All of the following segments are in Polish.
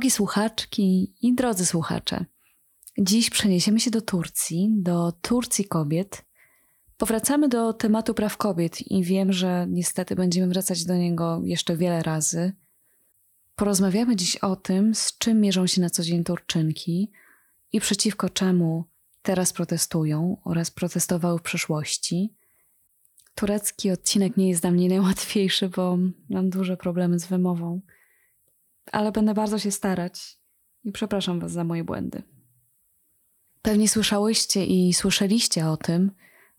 Drogie słuchaczki i drodzy słuchacze, dziś przeniesiemy się do Turcji, do Turcji kobiet. Powracamy do tematu praw kobiet i wiem, że niestety będziemy wracać do niego jeszcze wiele razy. Porozmawiamy dziś o tym, z czym mierzą się na co dzień Turczynki i przeciwko czemu teraz protestują oraz protestowały w przeszłości. Turecki odcinek nie jest dla mnie najłatwiejszy, bo mam duże problemy z wymową, ale będę bardzo się starać i przepraszam Was za moje błędy. Pewnie słyszałyście i słyszeliście o tym,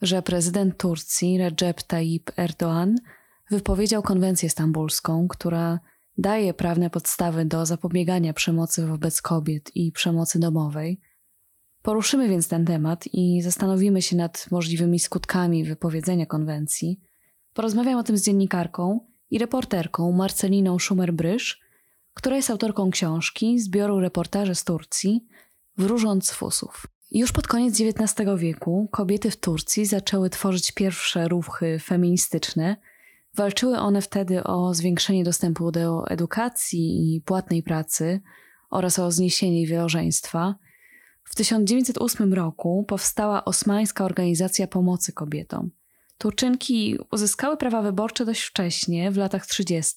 że prezydent Turcji Recep Tayyip Erdoğan wypowiedział konwencję stambulską, która daje prawne podstawy do zapobiegania przemocy wobec kobiet i przemocy domowej – Poruszymy więc ten temat i zastanowimy się nad możliwymi skutkami wypowiedzenia konwencji. Porozmawiam o tym z dziennikarką i reporterką Marceliną Schumer-Brysz, która jest autorką książki zbioru reportaży z Turcji Wróżąc fusów. Już pod koniec XIX wieku kobiety w Turcji zaczęły tworzyć pierwsze ruchy feministyczne. Walczyły one wtedy o zwiększenie dostępu do edukacji i płatnej pracy oraz o zniesienie wielożeństwa – w 1908 roku powstała Osmańska Organizacja Pomocy Kobietom. Turczynki uzyskały prawa wyborcze dość wcześnie, w latach 30.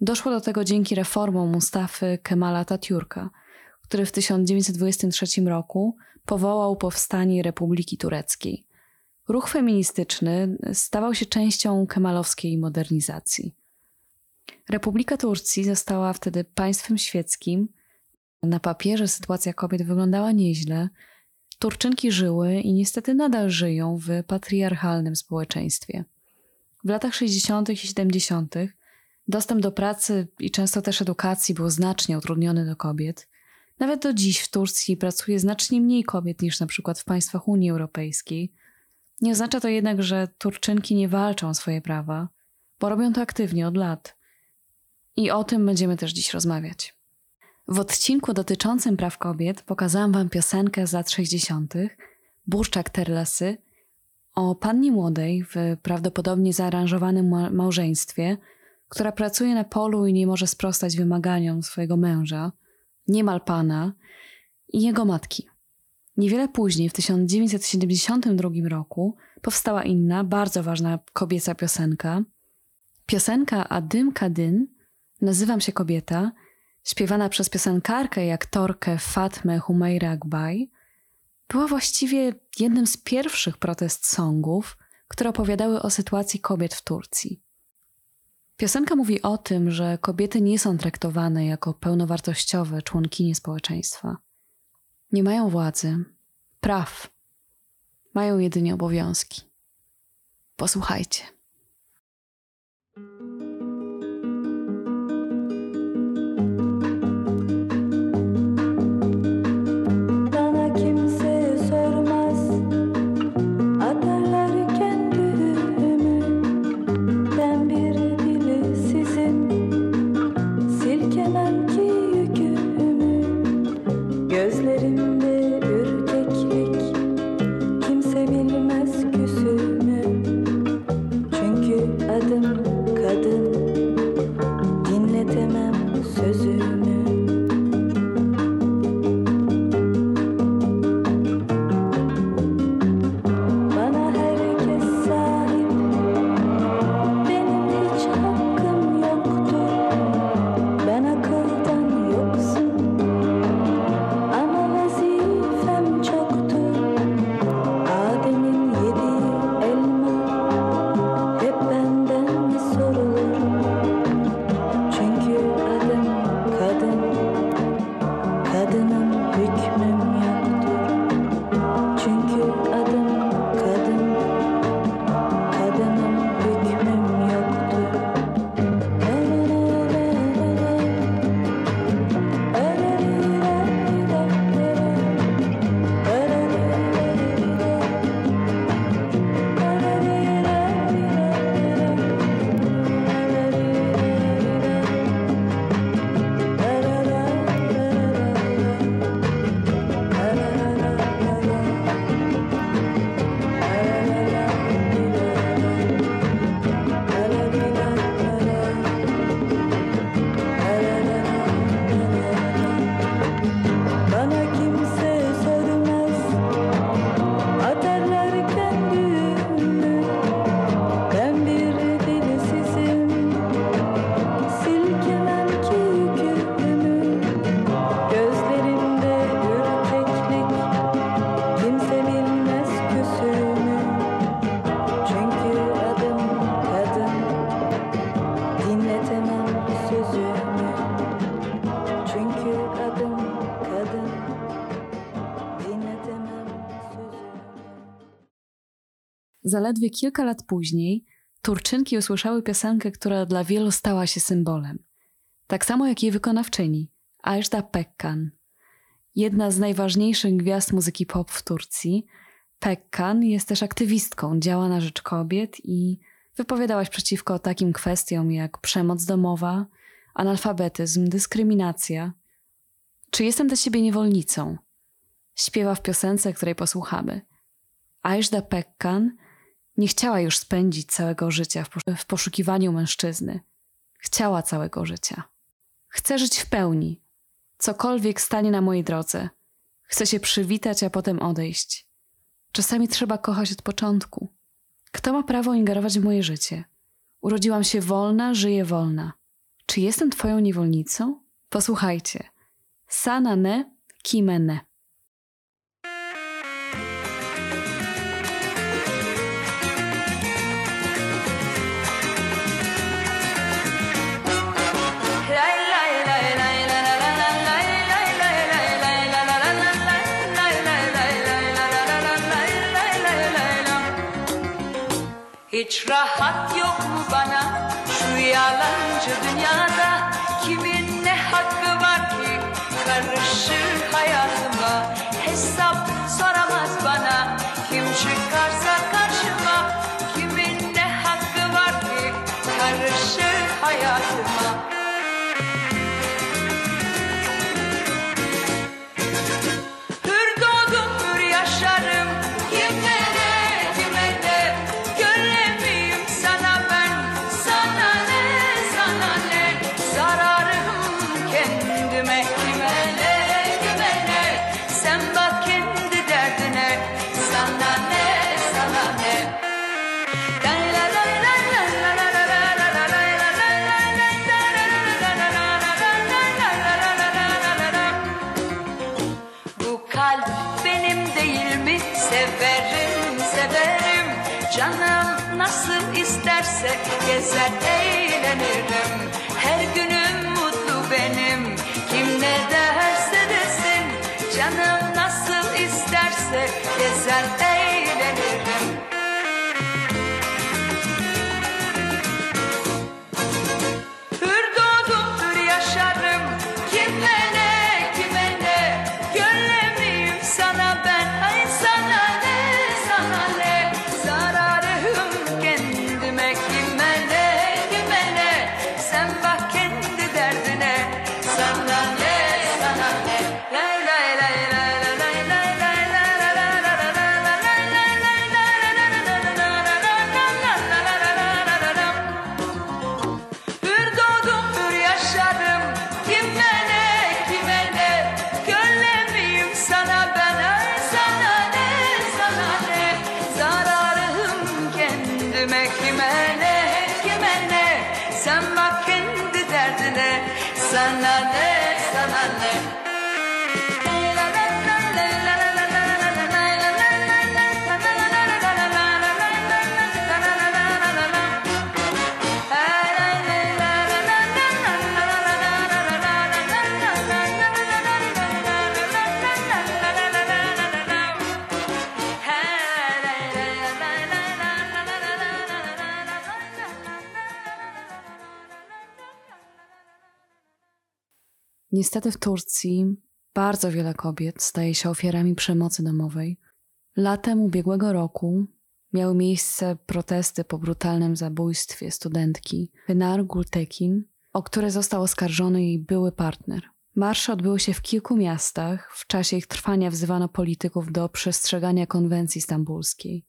Doszło do tego dzięki reformom Mustafy Kemala Tatiurka, który w 1923 roku powołał powstanie Republiki Tureckiej. Ruch feministyczny stawał się częścią kemalowskiej modernizacji. Republika Turcji została wtedy państwem świeckim, na papierze sytuacja kobiet wyglądała nieźle. Turczynki żyły i niestety nadal żyją w patriarchalnym społeczeństwie. W latach 60. i 70. dostęp do pracy i często też edukacji był znacznie utrudniony do kobiet. Nawet do dziś w Turcji pracuje znacznie mniej kobiet niż na przykład w państwach Unii Europejskiej. Nie oznacza to jednak, że Turczynki nie walczą o swoje prawa, bo robią to aktywnie od lat. I o tym będziemy też dziś rozmawiać. W odcinku dotyczącym praw kobiet pokazałam wam piosenkę z lat 60. Burczak Terlesy o pannie młodej w prawdopodobnie zaaranżowanym małżeństwie, która pracuje na polu i nie może sprostać wymaganiom swojego męża, niemal pana i jego matki. Niewiele później, w 1972 roku, powstała inna, bardzo ważna kobieca piosenka. Piosenka Adym Kadyn, Nazywam się kobieta – śpiewana przez piosenkarkę i aktorkę Fatmę Humeira Akbaj, była właściwie jednym z pierwszych protest songów, które opowiadały o sytuacji kobiet w Turcji. Piosenka mówi o tym, że kobiety nie są traktowane jako pełnowartościowe członkinie społeczeństwa. Nie mają władzy, praw, mają jedynie obowiązki. Posłuchajcie. Zaledwie kilka lat później Turczynki usłyszały piosenkę, która dla wielu stała się symbolem. Tak samo jak jej wykonawczyni, Ajda Pekkan. Jedna z najważniejszych gwiazd muzyki pop w Turcji, Pekkan jest też aktywistką, działa na rzecz kobiet i wypowiadałaś przeciwko takim kwestiom jak przemoc domowa, analfabetyzm, dyskryminacja. Czy jestem dla ciebie niewolnicą? Śpiewa w piosence, której posłuchamy. Ajda Pekkan nie chciała już spędzić całego życia w poszukiwaniu mężczyzny. Chciała całego życia. Chcę żyć w pełni. Cokolwiek stanie na mojej drodze. Chcę się przywitać, a potem odejść. Czasami trzeba kochać od początku. Kto ma prawo ingerować w moje życie? Urodziłam się wolna, żyję wolna. Czy jestem twoją niewolnicą? Posłuchajcie. Sana ne, kime Hiç rahat yok mu bana? Şu yalancı dünyada Kimin ne hakkı var ki? Karışır देखी मैं Niestety w Turcji bardzo wiele kobiet staje się ofiarami przemocy domowej. Latem ubiegłego roku miały miejsce protesty po brutalnym zabójstwie studentki Pınar Gultekin, o które został oskarżony jej były partner. Marsze odbyły się w kilku miastach. W czasie ich trwania wzywano polityków do przestrzegania konwencji stambulskiej.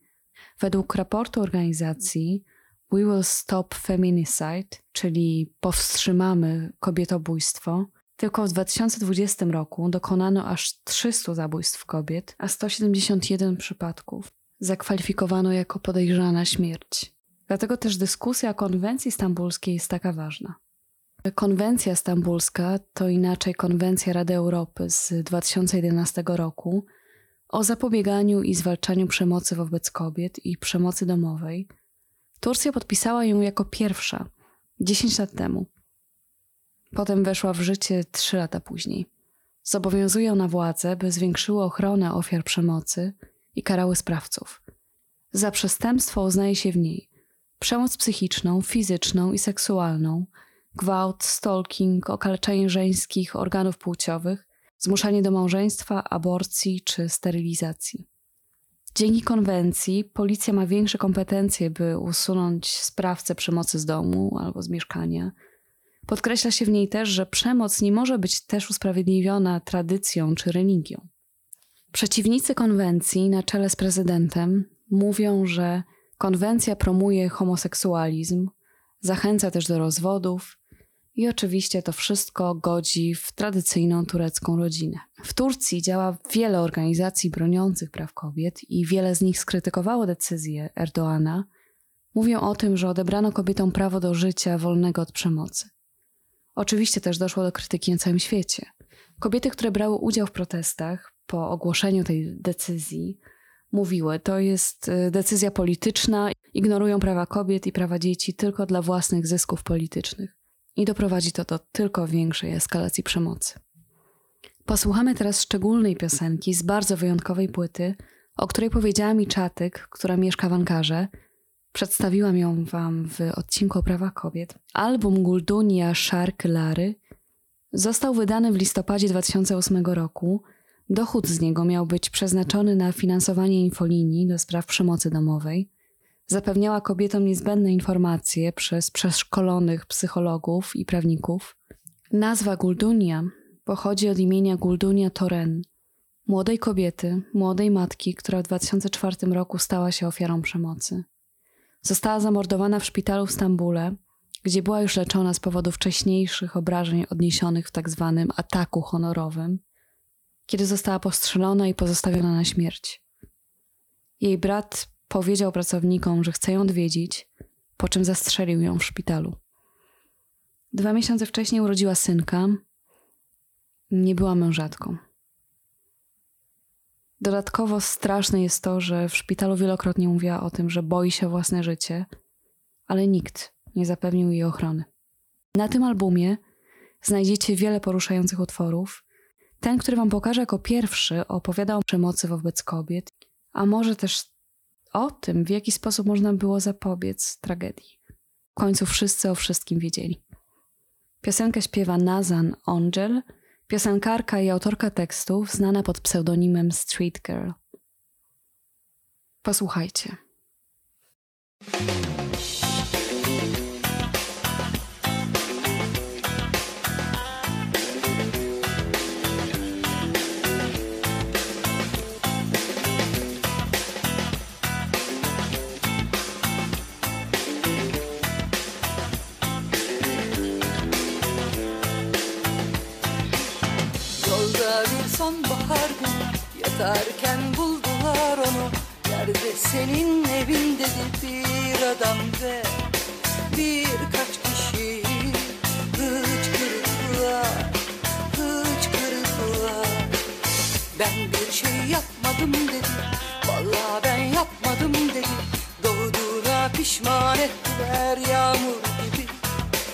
Według raportu organizacji We Will Stop Feminicide, czyli Powstrzymamy kobietobójstwo, tylko w 2020 roku dokonano aż 300 zabójstw kobiet, a 171 przypadków zakwalifikowano jako podejrzana śmierć. Dlatego też dyskusja o konwencji stambulskiej jest taka ważna. Konwencja stambulska to inaczej konwencja Rady Europy z 2011 roku o zapobieganiu i zwalczaniu przemocy wobec kobiet i przemocy domowej. Turcja podpisała ją jako pierwsza 10 lat temu. Potem weszła w życie 3 lata później. Zobowiązuje ona władze, by zwiększyły ochronę ofiar przemocy i karały sprawców. Za przestępstwo uznaje się w niej przemoc psychiczną, fizyczną i seksualną, gwałt, stalking, okaleczenie żeńskich organów płciowych, zmuszanie do małżeństwa, aborcji czy sterylizacji. Dzięki konwencji policja ma większe kompetencje, by usunąć sprawcę przemocy z domu albo z mieszkania. Podkreśla się w niej też, że przemoc nie może być też usprawiedliwiona tradycją czy religią. Przeciwnicy konwencji, na czele z prezydentem, mówią, że konwencja promuje homoseksualizm, zachęca też do rozwodów i oczywiście to wszystko godzi w tradycyjną turecką rodzinę. W Turcji działa wiele organizacji broniących praw kobiet i wiele z nich skrytykowało decyzję Erdoana. Mówią o tym, że odebrano kobietom prawo do życia wolnego od przemocy. Oczywiście też doszło do krytyki na całym świecie. Kobiety, które brały udział w protestach po ogłoszeniu tej decyzji, mówiły, to jest y, decyzja polityczna, ignorują prawa kobiet i prawa dzieci tylko dla własnych zysków politycznych. I doprowadzi to do tylko większej eskalacji przemocy. Posłuchamy teraz szczególnej piosenki z bardzo wyjątkowej płyty, o której powiedziała mi Czatyk, która mieszka w Ankarze. Przedstawiłam ją wam w odcinku o prawach kobiet. Album Guldunia Shark Lary został wydany w listopadzie 2008 roku – Dochód z niego miał być przeznaczony na finansowanie infolinii do spraw przemocy domowej. Zapewniała kobietom niezbędne informacje przez przeszkolonych psychologów i prawników. Nazwa Guldunia pochodzi od imienia Guldunia Toren, młodej kobiety, młodej matki, która w 2004 roku stała się ofiarą przemocy. Została zamordowana w szpitalu w Stambule, gdzie była już leczona z powodu wcześniejszych obrażeń odniesionych w tzw. Tak ataku honorowym kiedy została postrzelona i pozostawiona na śmierć. Jej brat powiedział pracownikom, że chce ją odwiedzić, po czym zastrzelił ją w szpitalu. Dwa miesiące wcześniej urodziła synka. Nie była mężatką. Dodatkowo straszne jest to, że w szpitalu wielokrotnie mówiła o tym, że boi się o własne życie, ale nikt nie zapewnił jej ochrony. Na tym albumie znajdziecie wiele poruszających utworów, ten, który Wam pokażę jako pierwszy, opowiada o przemocy wobec kobiet, a może też o tym, w jaki sposób można było zapobiec tragedii. W końcu wszyscy o wszystkim wiedzieli. Piosenkę śpiewa Nazan Angel, piosenkarka i autorka tekstów znana pod pseudonimem Street Girl. Posłuchajcie. Günü Yatarken buldular onu. Yerde senin evin dedi bir adam ve Birkaç kişi. Hıçkırıklar Hıçkırıklar Ben bir şey yapmadım dedi. Vallahi ben yapmadım dedi. Doğduğuna pişman ettiler yağmur gibi.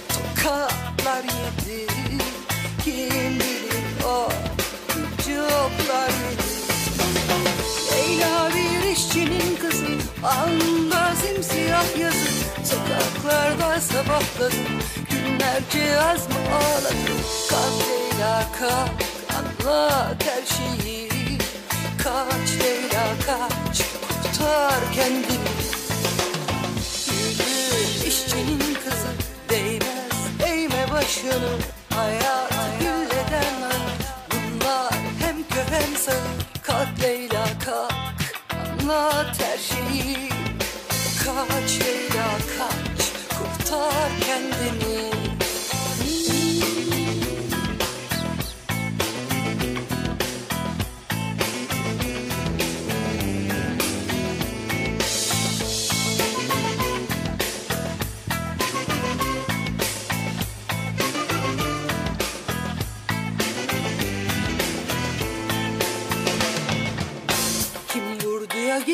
Tokatlar yedi. Kim bilir o yoklar Leyla bir işçinin kızı Alnında simsiyah yazı. Sokaklarda sabahladım Günlerce az mı ağladım Kalk Leyla kalk Anlat her şeyi Kaç Leyla kaç Kurtar kendini. Yürü işçinin kızı Değmez eğme başını. Hayat sağır Kalk Leyla kalk. Anlat her şeyi. Kaç Leyla kaç. Kurtar kendini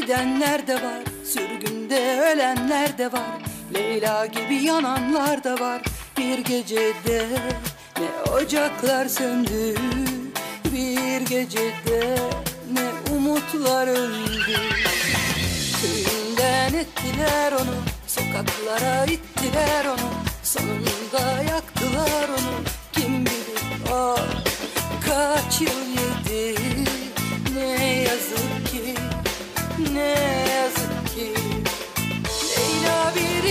gidenler de var Sürgünde ölenler de var Leyla gibi yananlar da var. Bir gecede ne ocaklar söndü Bir gecede ne umutlar öldü. Köyünde Perişan ettiler onu Sokaklara ittiler onu Sonunda yaktılar onu. Kim bilir o kaç yıl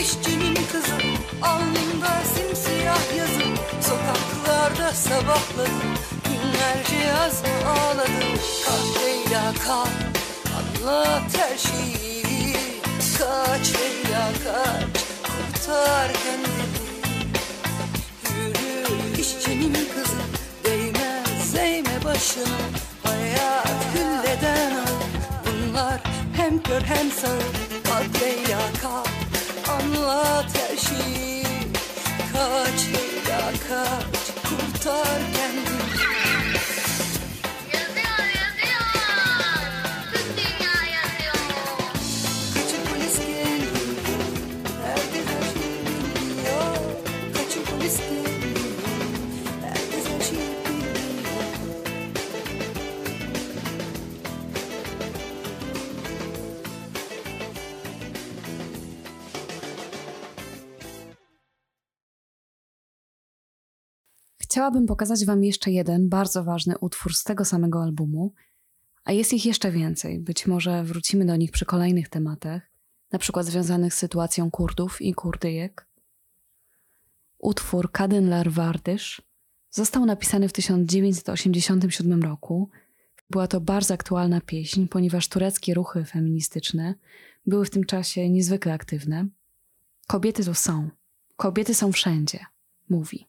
işçinin kızı Alnında simsiyah yazı. Sokaklarda sabahladı Günlerce yaz mı ağladı Kalk Leyla kalk Anlat her şeyi. Kaç Leyla kaç Kurtar kendini. Yürü işçinin kızı Değmez eğme başını. Hayat gülleden al Bunlar hem kör hem sağır Kalk Leyla kalk Anlat her şeyi. Kaç Leyla kaç Kurtar kendini Chciałabym pokazać Wam jeszcze jeden bardzo ważny utwór z tego samego albumu, a jest ich jeszcze więcej. Być może wrócimy do nich przy kolejnych tematach, na przykład związanych z sytuacją Kurdów i Kurdyjek. Utwór Kadınlar Vardır został napisany w 1987 roku. Była to bardzo aktualna pieśń, ponieważ tureckie ruchy feministyczne były w tym czasie niezwykle aktywne. Kobiety tu są. Kobiety są wszędzie, mówi.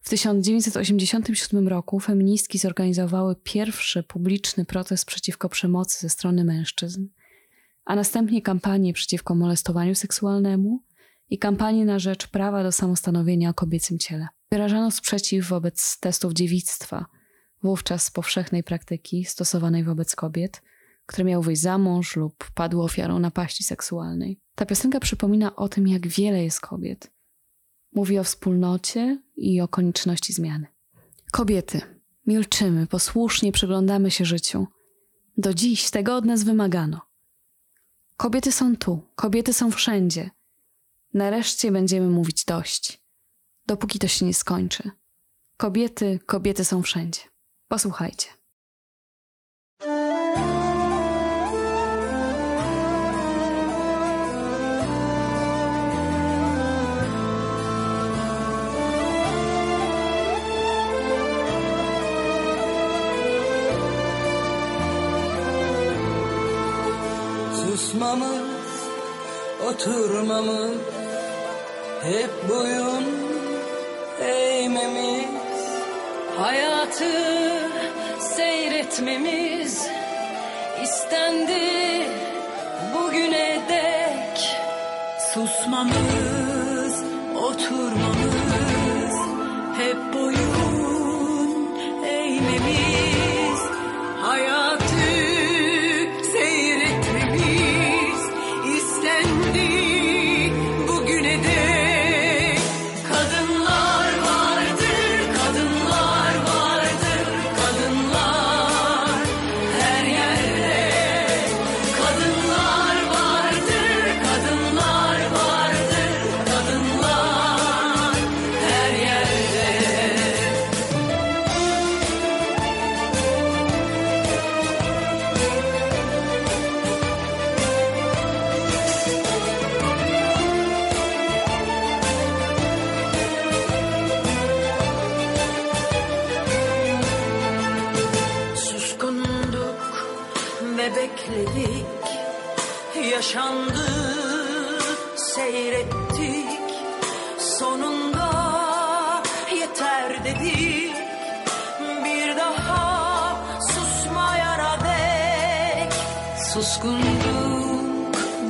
W 1987 roku feministki zorganizowały pierwszy publiczny protest przeciwko przemocy ze strony mężczyzn, a następnie kampanię przeciwko molestowaniu seksualnemu i kampanię na rzecz prawa do samostanowienia o kobiecym ciele. Wyrażano sprzeciw wobec testów dziewictwa, wówczas powszechnej praktyki stosowanej wobec kobiet, które miały wyjść za mąż lub padły ofiarą napaści seksualnej. Ta piosenka przypomina o tym, jak wiele jest kobiet. Mówi o wspólnocie i o konieczności zmiany. Kobiety, milczymy, posłusznie przyglądamy się życiu. Do dziś tego od nas wymagano. Kobiety są tu, kobiety są wszędzie. Nareszcie będziemy mówić dość, dopóki to się nie skończy. Kobiety, kobiety są wszędzie. Posłuchajcie. Susmamız, oturmamız. Hep boyun eğmemiz. Hayatı seyretmemiz istendi. Bugüne dek Susmamız, oturmamız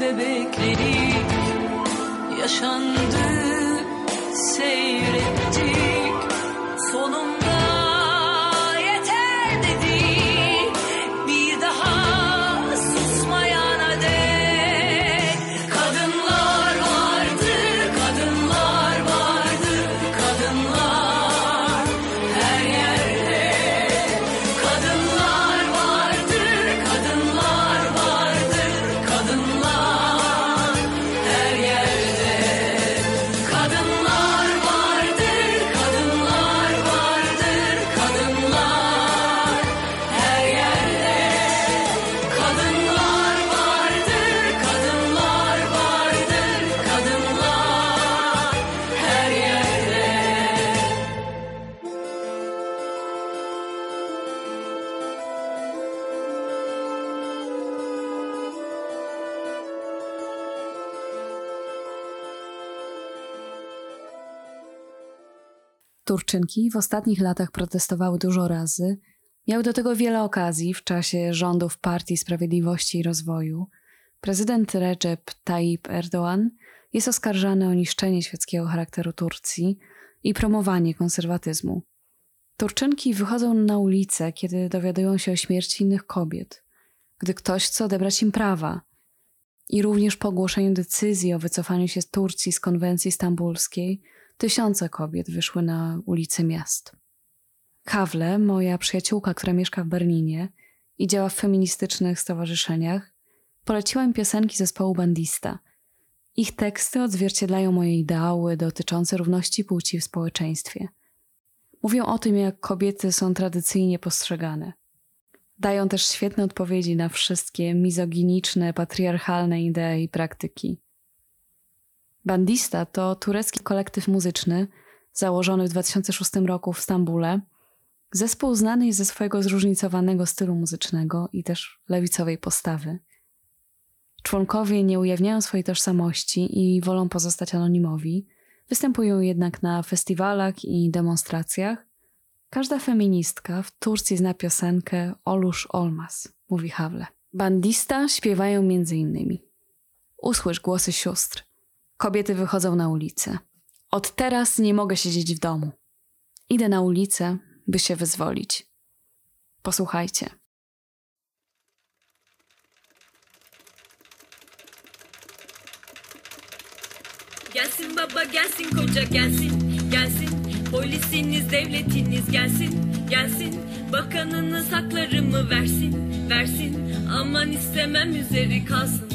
bebekleri yaşandı seyrettik sonunda. Turczynki w ostatnich latach protestowały dużo razy. Miały do tego wiele okazji w czasie rządów Partii Sprawiedliwości i Rozwoju. Prezydent Recep Tayyip Erdoğan jest oskarżany o niszczenie świeckiego charakteru Turcji i promowanie konserwatyzmu. Turczynki wychodzą na ulicę, kiedy dowiadują się o śmierci innych kobiet, gdy ktoś chce odebrać im prawa. I również po ogłoszeniu decyzji o wycofaniu się z Turcji z konwencji stambulskiej, tysiące kobiet wyszły na ulice miast. Kawle, moja przyjaciółka, która mieszka w Berlinie i działa w feministycznych stowarzyszeniach, poleciła mi piosenki zespołu Bandista. Ich teksty odzwierciedlają moje ideały dotyczące równości płci w społeczeństwie. Mówią o tym, jak kobiety są tradycyjnie postrzegane. Dają też świetne odpowiedzi na wszystkie mizoginiczne, patriarchalne idee i praktyki. Bandista to turecki kolektyw muzyczny założony w 2006 roku w Stambule. Zespół znany jest ze swojego zróżnicowanego stylu muzycznego i też lewicowej postawy. Członkowie nie ujawniają swojej tożsamości i wolą pozostać anonimowi, występują jednak na festiwalach i demonstracjach. Każda feministka w Turcji zna piosenkę Olusz Olmaz, mówi Hawle. Bandista śpiewają innymi Usłysz głosy sióstr. Kobiety wychodzą na ulicę. Od teraz nie mogę siedzieć w domu. Idę na ulicę, by się wyzwolić. Posłuchajcie. Gelsin baba gelsin koca gelsin gelsin Polisiniz devletiniz gelsin gelsin versin versin Aman istemem üzeri kalsın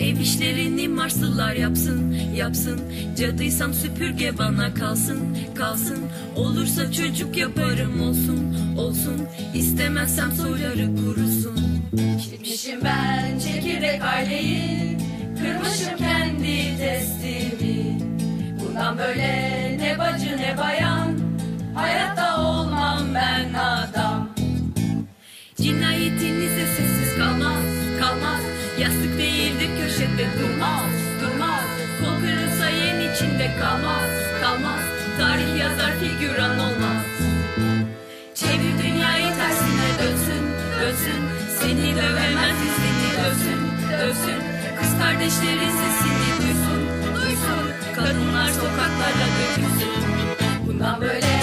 Ev işlerini Marslılar yapsın, yapsın. Cadıysam süpürge bana kalsın, kalsın. Olursa çocuk yaparım olsun, olsun. İstemezsem soyları kurusun. Gitmişim ben çekirdek aileyi Kırmışım kendi testimi. Bundan böyle ne bacı ne bayan Hayatta olmam ben adam. Cinayetinize sessiz kalmaz, kalmaz Yastık kalmaz, kalmaz. Tarih yazar figüran olmaz. Çevir dünyayı tersine dönsün, dönsün. Seni dövemez seni dövsün, dövsün Kız kardeşlerin sesini duysun, duysun. Kadınlar sokaklara dökülsün Bundan böyle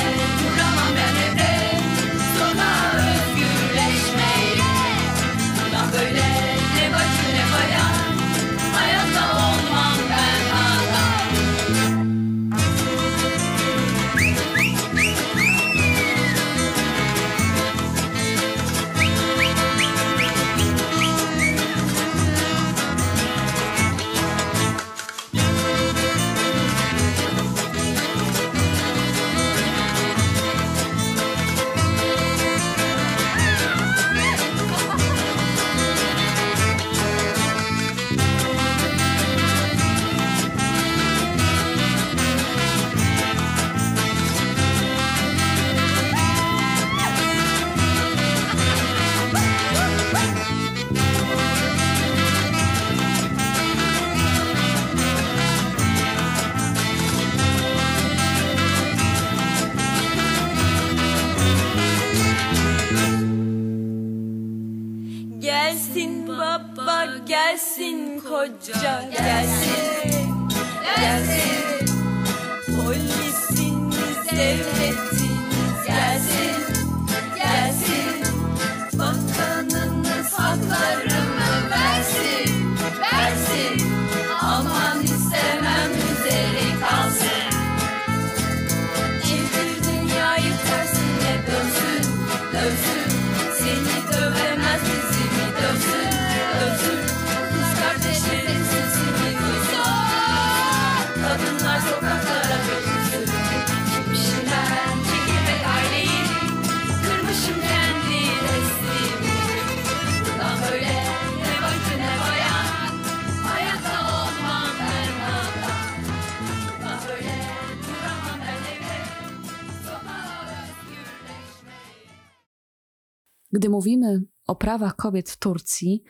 Gdy mówimy o prawach kobiet w Turcji,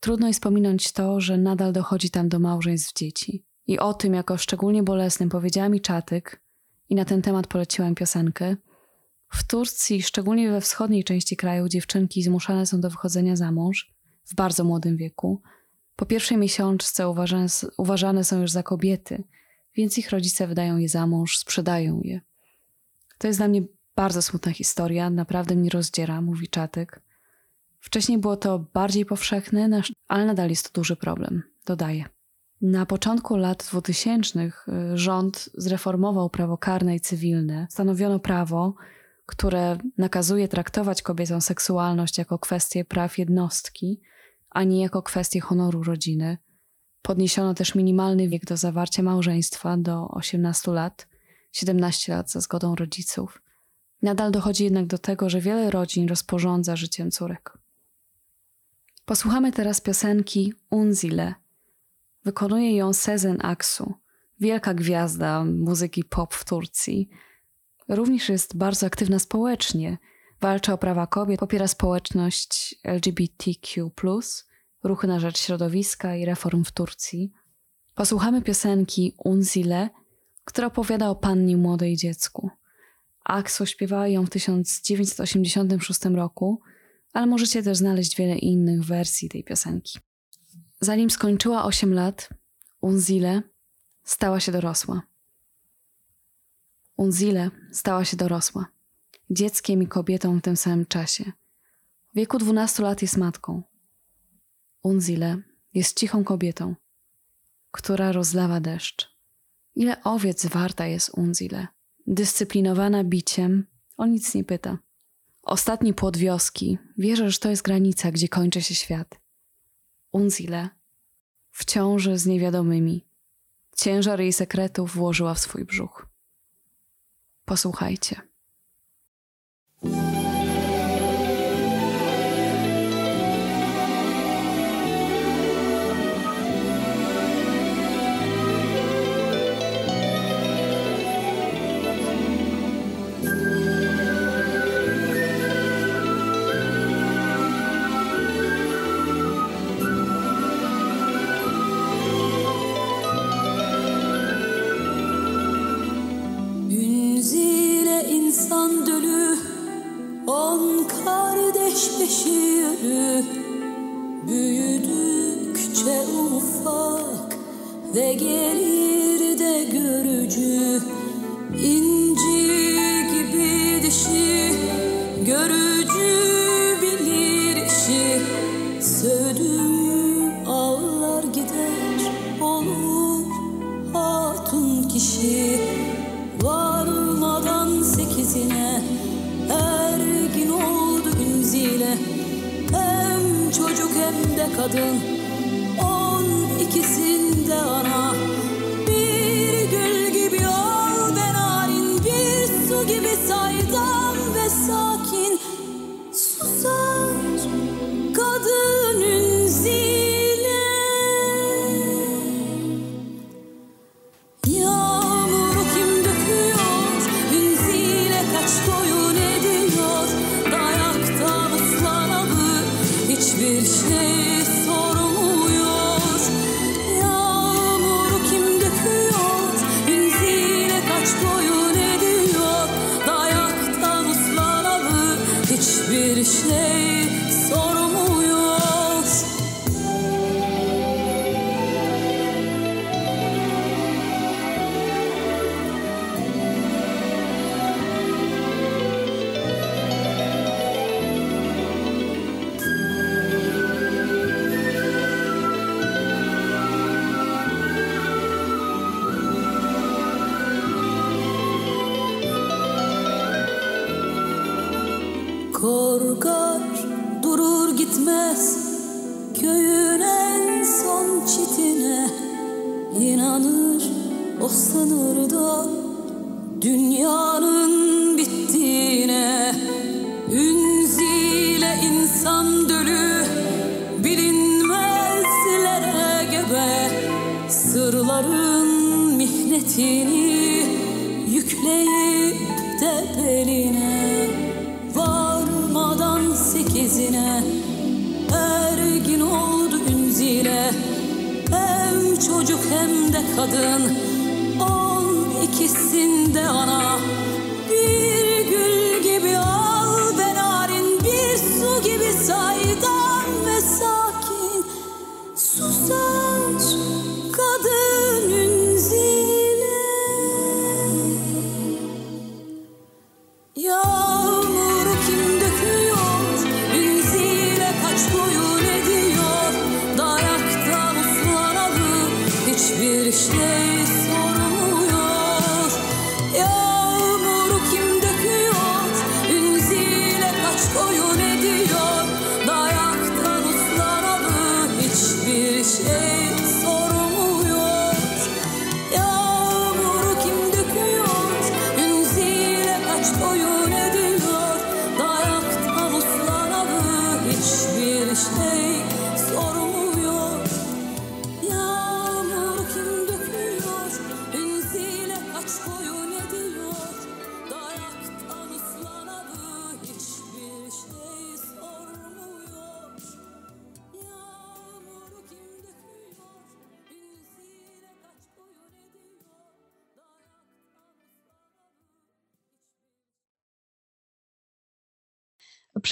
trudno jest pominąć to, że nadal dochodzi tam do małżeństw dzieci. I o tym, jako szczególnie bolesnym powiedziała mi Czatyk, i na ten temat poleciłem piosenkę. W Turcji, szczególnie we wschodniej części kraju, dziewczynki zmuszane są do wychodzenia za mąż w bardzo młodym wieku. Po pierwszej miesiączce uważane, uważane są już za kobiety, więc ich rodzice wydają je za mąż, sprzedają je. To jest dla mnie bardzo smutna historia, naprawdę mnie rozdziera, mówi Czatek. Wcześniej było to bardziej powszechne, ale nadal jest to duży problem, dodaje. Na początku lat 2000 y, rząd zreformował prawo karne i cywilne. Stanowiono prawo, które nakazuje traktować kobiecą seksualność jako kwestię praw jednostki, a nie jako kwestię honoru rodziny. Podniesiono też minimalny wiek do zawarcia małżeństwa do 18 lat, 17 lat za zgodą rodziców. Nadal dochodzi jednak do tego, że wiele rodzin rozporządza życiem córek. Posłuchamy teraz piosenki Unzile. Wykonuje ją Sezen Aksu, wielka gwiazda muzyki pop w Turcji. Również jest bardzo aktywna społecznie. Walczy o prawa kobiet, popiera społeczność LGBTQ, ruchy na rzecz środowiska i reform w Turcji. Posłuchamy piosenki Unzile, która opowiada o pannie młodej dziecku. Aksu śpiewała ją w 1986 roku, ale możecie też znaleźć wiele innych wersji tej piosenki. Zanim skończyła 8 lat, Unzile stała się dorosła. Unzile stała się dorosła. Dzieckiem i kobietą w tym samym czasie. W wieku 12 lat jest matką. Unzile jest cichą kobietą, która rozlawa deszcz. Ile owiec warta jest Unzile? Dyscyplinowana biciem, o nic nie pyta. Ostatni płot wioski. Wierzę, że to jest granica, gdzie kończy się świat. Unzile w ciąży z niewiadomymi. Ciężar jej sekretów włożyła w swój brzuch. Posłuchajcie.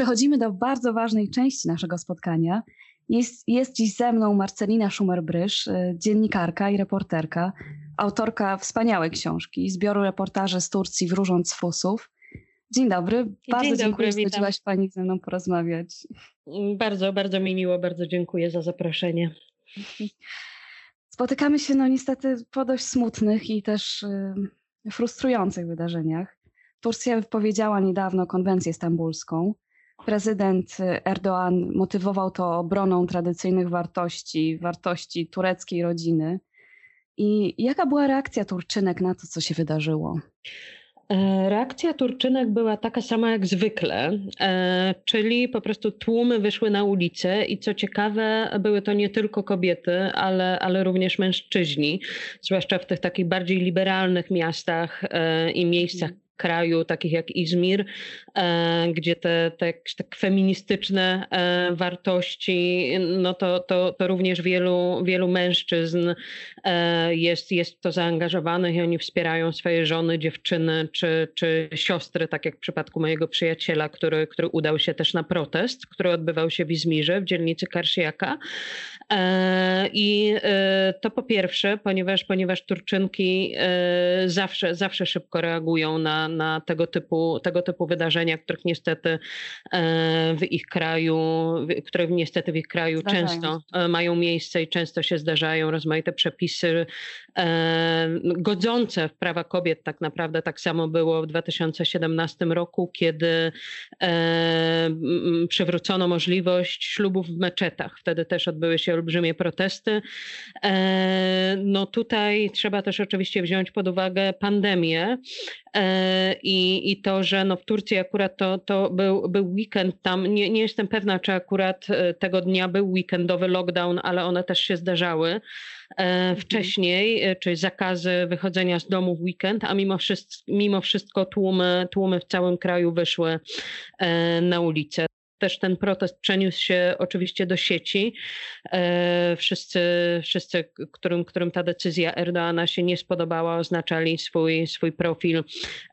Przechodzimy do bardzo ważnej części naszego spotkania. Jest, jest dziś ze mną Marcelina Szumer-Brysz, y, dziennikarka i reporterka, autorka wspaniałej książki, zbioru reportaży z Turcji Wróżąc Fusów. Dzień dobry, bardzo dobry, dziękuję, że zgodziłaś Pani ze mną porozmawiać. Bardzo, bardzo mi miło, bardzo dziękuję za zaproszenie. Spotykamy się no niestety po dość smutnych i też y, frustrujących wydarzeniach. Turcja wypowiedziała niedawno konwencję stambulską. Prezydent Erdoğan motywował to obroną tradycyjnych wartości, wartości tureckiej rodziny. I jaka była reakcja Turczynek na to, co się wydarzyło? E, Reakcja Turczynek była taka sama jak zwykle, e, czyli po prostu tłumy wyszły na ulicę i co ciekawe, były to nie tylko kobiety, ale, ale również mężczyźni, zwłaszcza w tych takich bardziej liberalnych miastach e, i miejscach kraju, takich jak Izmir, e, gdzie te, te tak feministyczne e, wartości, no to, to, to również wielu, wielu mężczyzn e, jest, jest w to zaangażowanych i oni wspierają swoje żony, dziewczyny czy, czy siostry, tak jak w przypadku mojego przyjaciela, który, który udał się też na protest, który odbywał się w Izmirze, w dzielnicy Karsziaka. E, I to po pierwsze, ponieważ, ponieważ Turczynki zawsze, zawsze szybko reagują na, na tego, typu, tego typu wydarzenia, których niestety e, w ich kraju, które niestety w ich kraju Zdarzają często e, mają miejsce i często się zdarzają rozmaite przepisy e, godzące w prawa kobiet. Tak naprawdę tak samo było w 2017 roku, kiedy przywrócono możliwość ślubów w meczetach. Wtedy też odbyły się olbrzymie protesty. No tutaj trzeba też oczywiście wziąć pod uwagę pandemię i, i to, że no w Turcji akurat to, to był, był weekend tam, nie, nie jestem pewna, czy akurat e, tego dnia był weekendowy lockdown, ale one też się zdarzały e, wcześniej, e, czyli zakazy wychodzenia z domu w weekend, a mimo wszystko, mimo wszystko tłumy, tłumy w całym kraju wyszły e, na ulicę. Też ten protest przeniósł się oczywiście do sieci. E, Wszyscy, wszyscy którym, którym ta decyzja Erdoana się nie spodobała, oznaczali swój, swój profil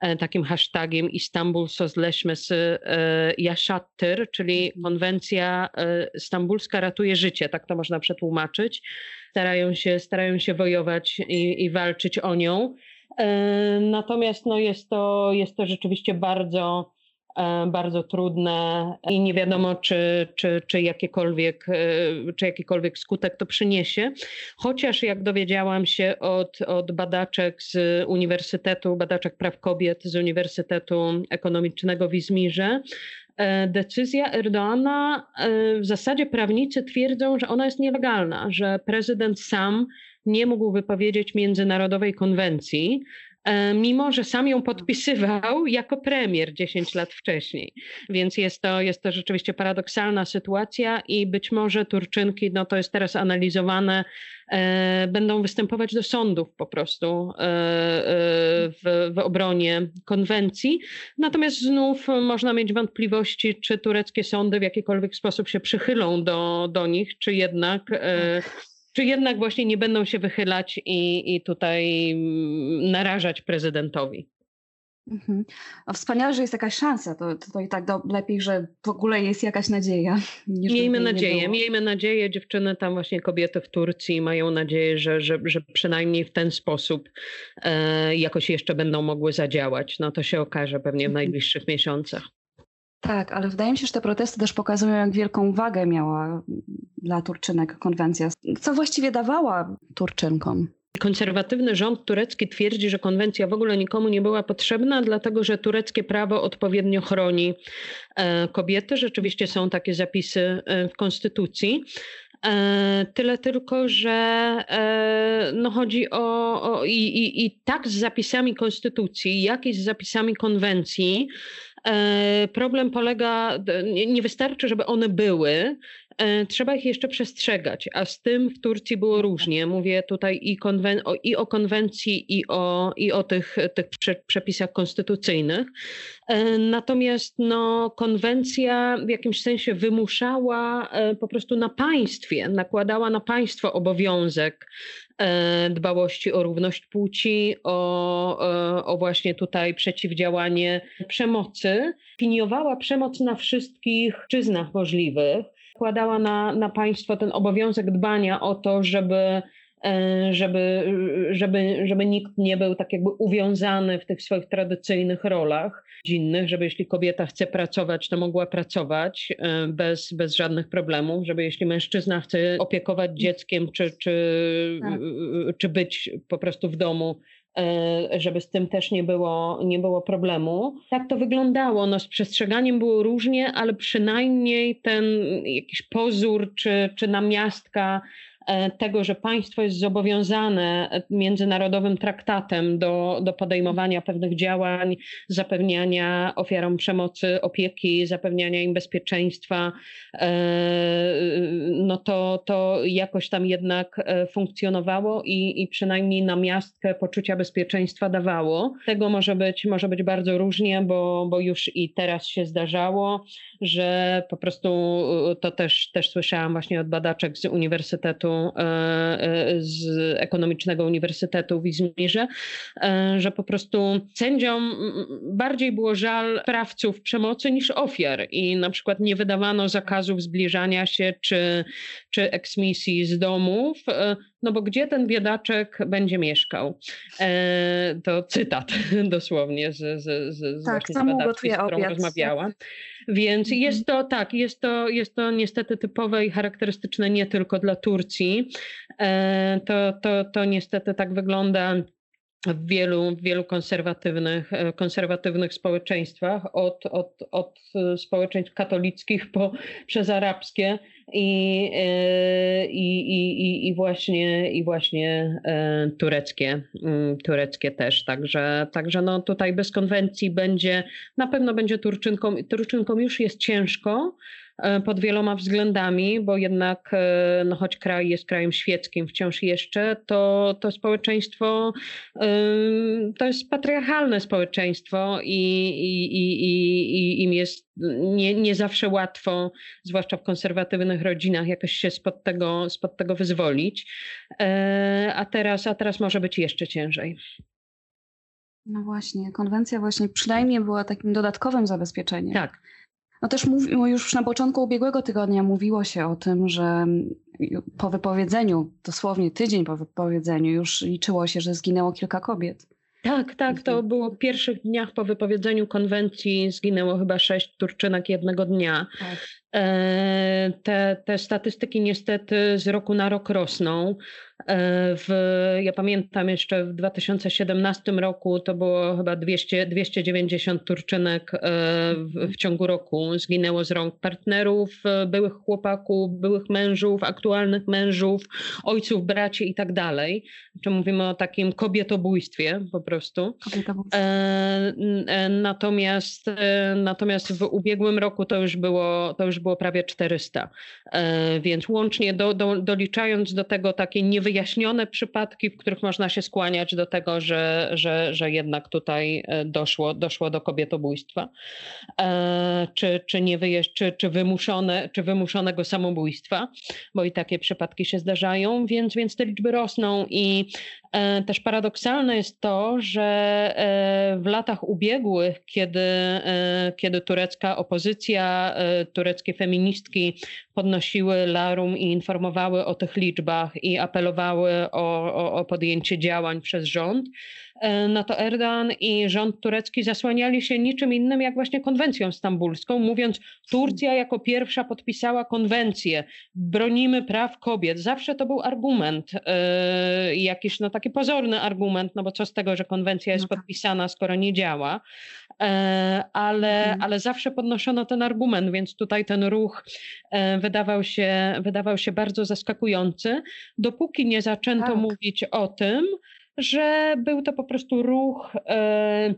e, takim hashtagiem Istanbul Sözleşmesi e, Yaşattır, czyli konwencja e, stambulska ratuje życie, tak to można przetłumaczyć. Starają się, starają się wojować i, i walczyć o nią. Natomiast no, jest, to, jest to rzeczywiście bardzo, bardzo trudne i nie wiadomo, czy, czy, czy, jakiekolwiek, e, czy jakikolwiek skutek to przyniesie. Chociaż jak dowiedziałam się od, od badaczek z Uniwersytetu, badaczek praw kobiet z Uniwersytetu Ekonomicznego w Izmirze, e, decyzja Erdoana, e, w zasadzie prawnicy twierdzą, że ona jest nielegalna, że prezydent sam nie mógł wypowiedzieć międzynarodowej konwencji, e, mimo że sam ją podpisywał jako premier 10 lat wcześniej. Więc jest to, jest to rzeczywiście paradoksalna sytuacja i być może Turczynki, no to jest teraz analizowane, e, będą występować do sądów po prostu e, e, w, w obronie konwencji. Natomiast znów można mieć wątpliwości, czy tureckie sądy w jakikolwiek sposób się przychylą do, do nich, czy jednak e, czy jednak właśnie nie będą się wychylać i, i tutaj mm, narażać prezydentowi. Mhm. A wspaniale, że jest jakaś szansa. To, to, to i tak do, lepiej, że w ogóle jest jakaś nadzieja. Miejmy nadzieję, miejmy nadzieję, dziewczyny tam właśnie kobiety w Turcji mają nadzieję, że, że, że przynajmniej w ten sposób e, jakoś jeszcze będą mogły zadziałać. No to się okaże pewnie w Mhm. najbliższych miesiącach. Tak, ale wydaje mi się, że te protesty też pokazują, jak wielką wagę miała dla Turczynek konwencja. Co właściwie dawała Turczynkom? Konserwatywny rząd turecki twierdzi, że konwencja w ogóle nikomu nie była potrzebna, dlatego że tureckie prawo odpowiednio chroni e, kobiety. Rzeczywiście są takie zapisy e, w konstytucji. E, Tyle tylko, że no chodzi o, o i, i, i tak z zapisami konstytucji, jak i z zapisami konwencji. E, Problem polega, nie wystarczy, żeby one były, trzeba ich jeszcze przestrzegać, a z tym w Turcji było różnie. Mówię tutaj i, konwen- o, i o konwencji, i o, i o tych, tych prze- przepisach konstytucyjnych. E, Natomiast no, konwencja w jakimś sensie wymuszała e, po prostu na państwie, nakładała na państwo obowiązek e, dbałości o równość płci, o, e, o właśnie tutaj przeciwdziałanie przemocy. Opiniowała przemoc na wszystkich czyznach możliwych. Kładała na, na państwo ten obowiązek dbania o to, żeby e, żeby, żeby, żeby nikt nie był tak jakby uwiązany w tych swoich tradycyjnych rolach rodzinnych, żeby jeśli kobieta chce pracować, to mogła pracować e, bez, bez żadnych problemów, żeby jeśli mężczyzna chce opiekować dzieckiem czy, czy, Tak. czy być po prostu w domu, e, żeby z tym też nie było, nie było problemu. Tak to wyglądało. No, z przestrzeganiem było różnie, ale przynajmniej ten jakiś pozór czy, czy namiastka e, tego, że państwo jest zobowiązane e, międzynarodowym traktatem do, do podejmowania pewnych działań, zapewniania ofiarom przemocy opieki, zapewniania im bezpieczeństwa, e, no to, to jakoś tam jednak e, funkcjonowało i, i przynajmniej namiastkę poczucia bezpieczeństwa dawało. Tego może być, może być bardzo różnie, bo, bo już i teraz się zdarzało, że po prostu e, to też, też słyszałam właśnie od badaczek z Uniwersytetu, e, e, z Ekonomicznego Uniwersytetu w Izmirze, e, że po prostu sędziom bardziej było żal sprawców przemocy niż ofiar. I na przykład nie wydawano zakazów zbliżania się czy, czy eksmisji z domów, no bo gdzie ten biedaczek będzie mieszkał? E, To cytat dosłownie z, z, z, z, Tak, właśnie z badaczki, z którą obiad. rozmawiałam. Więc Mhm. jest to tak, jest to, jest to niestety typowe i charakterystyczne nie tylko dla Turcji. E, To, to, to niestety tak wygląda w wielu, wielu konserwatywnych, e, konserwatywnych społeczeństwach, od, od, od e, społeczeństw katolickich po, przez arabskie i, e, i, i, i, i właśnie, i właśnie tureckie, mm, tureckie też. Także, także no tutaj bez konwencji będzie, na pewno będzie Turczynkom, Turczynkom już jest ciężko, pod wieloma względami, bo jednak, e, no choć kraj jest krajem świeckim wciąż jeszcze, to, to społeczeństwo ym, to jest patriarchalne społeczeństwo i, i, i, i, im jest nie, nie zawsze łatwo, zwłaszcza w konserwatywnych rodzinach, jakoś się spod tego, spod tego wyzwolić. E, A teraz, a teraz może być jeszcze ciężej. No właśnie, konwencja właśnie przynajmniej była takim dodatkowym zabezpieczeniem. Tak. No też mówi, już na początku ubiegłego tygodnia mówiło się o tym, że po wypowiedzeniu, dosłownie tydzień po wypowiedzeniu, już liczyło się, że zginęło kilka kobiet. Tak, tak, to Mhm. było w pierwszych dniach po wypowiedzeniu konwencji, zginęło chyba sześć Turczynek jednego dnia. Tak. E, Te, te statystyki niestety z roku na rok rosną. E, W, ja pamiętam jeszcze w 2017 roku to było chyba 200, 290 Turczynek e, w, w ciągu roku zginęło z rąk partnerów, e, byłych chłopaków, byłych mężów, aktualnych mężów, ojców, braci i tak dalej. Czy mówimy o takim kobietobójstwie po prostu. Kobieta była... E, n- e, Natomiast, natomiast w ubiegłym roku to już było, to już było prawie 400. E, Więc łącznie do, do, doliczając do tego takie niewyjaśnione wyjaśnione przypadki, w których można się skłaniać do tego, że, że, że jednak tutaj e, doszło, doszło do kobietobójstwa, e, czy, czy, nie wyjeźd, czy, czy, wymuszone, czy wymuszonego samobójstwa, bo i takie przypadki się zdarzają, więc, więc te liczby rosną i też paradoksalne jest to, że w latach ubiegłych, kiedy, kiedy turecka opozycja, tureckie feministki podnosiły larum i informowały o tych liczbach i apelowały o, o, o podjęcie działań przez rząd, e, no to Erdogan i rząd turecki zasłaniali się niczym innym jak właśnie konwencją stambulską, mówiąc Turcja jako pierwsza podpisała konwencję, bronimy praw kobiet. Zawsze to był argument, yy, jakiś no taki pozorny argument, no bo co z tego, że konwencja jest No tak. podpisana, skoro nie działa, E, ale, Mhm. ale zawsze podnoszono ten argument, więc tutaj ten ruch e, wydawał się, wydawał się bardzo zaskakujący, dopóki nie zaczęto Tak. mówić o tym, że był to po prostu ruch e,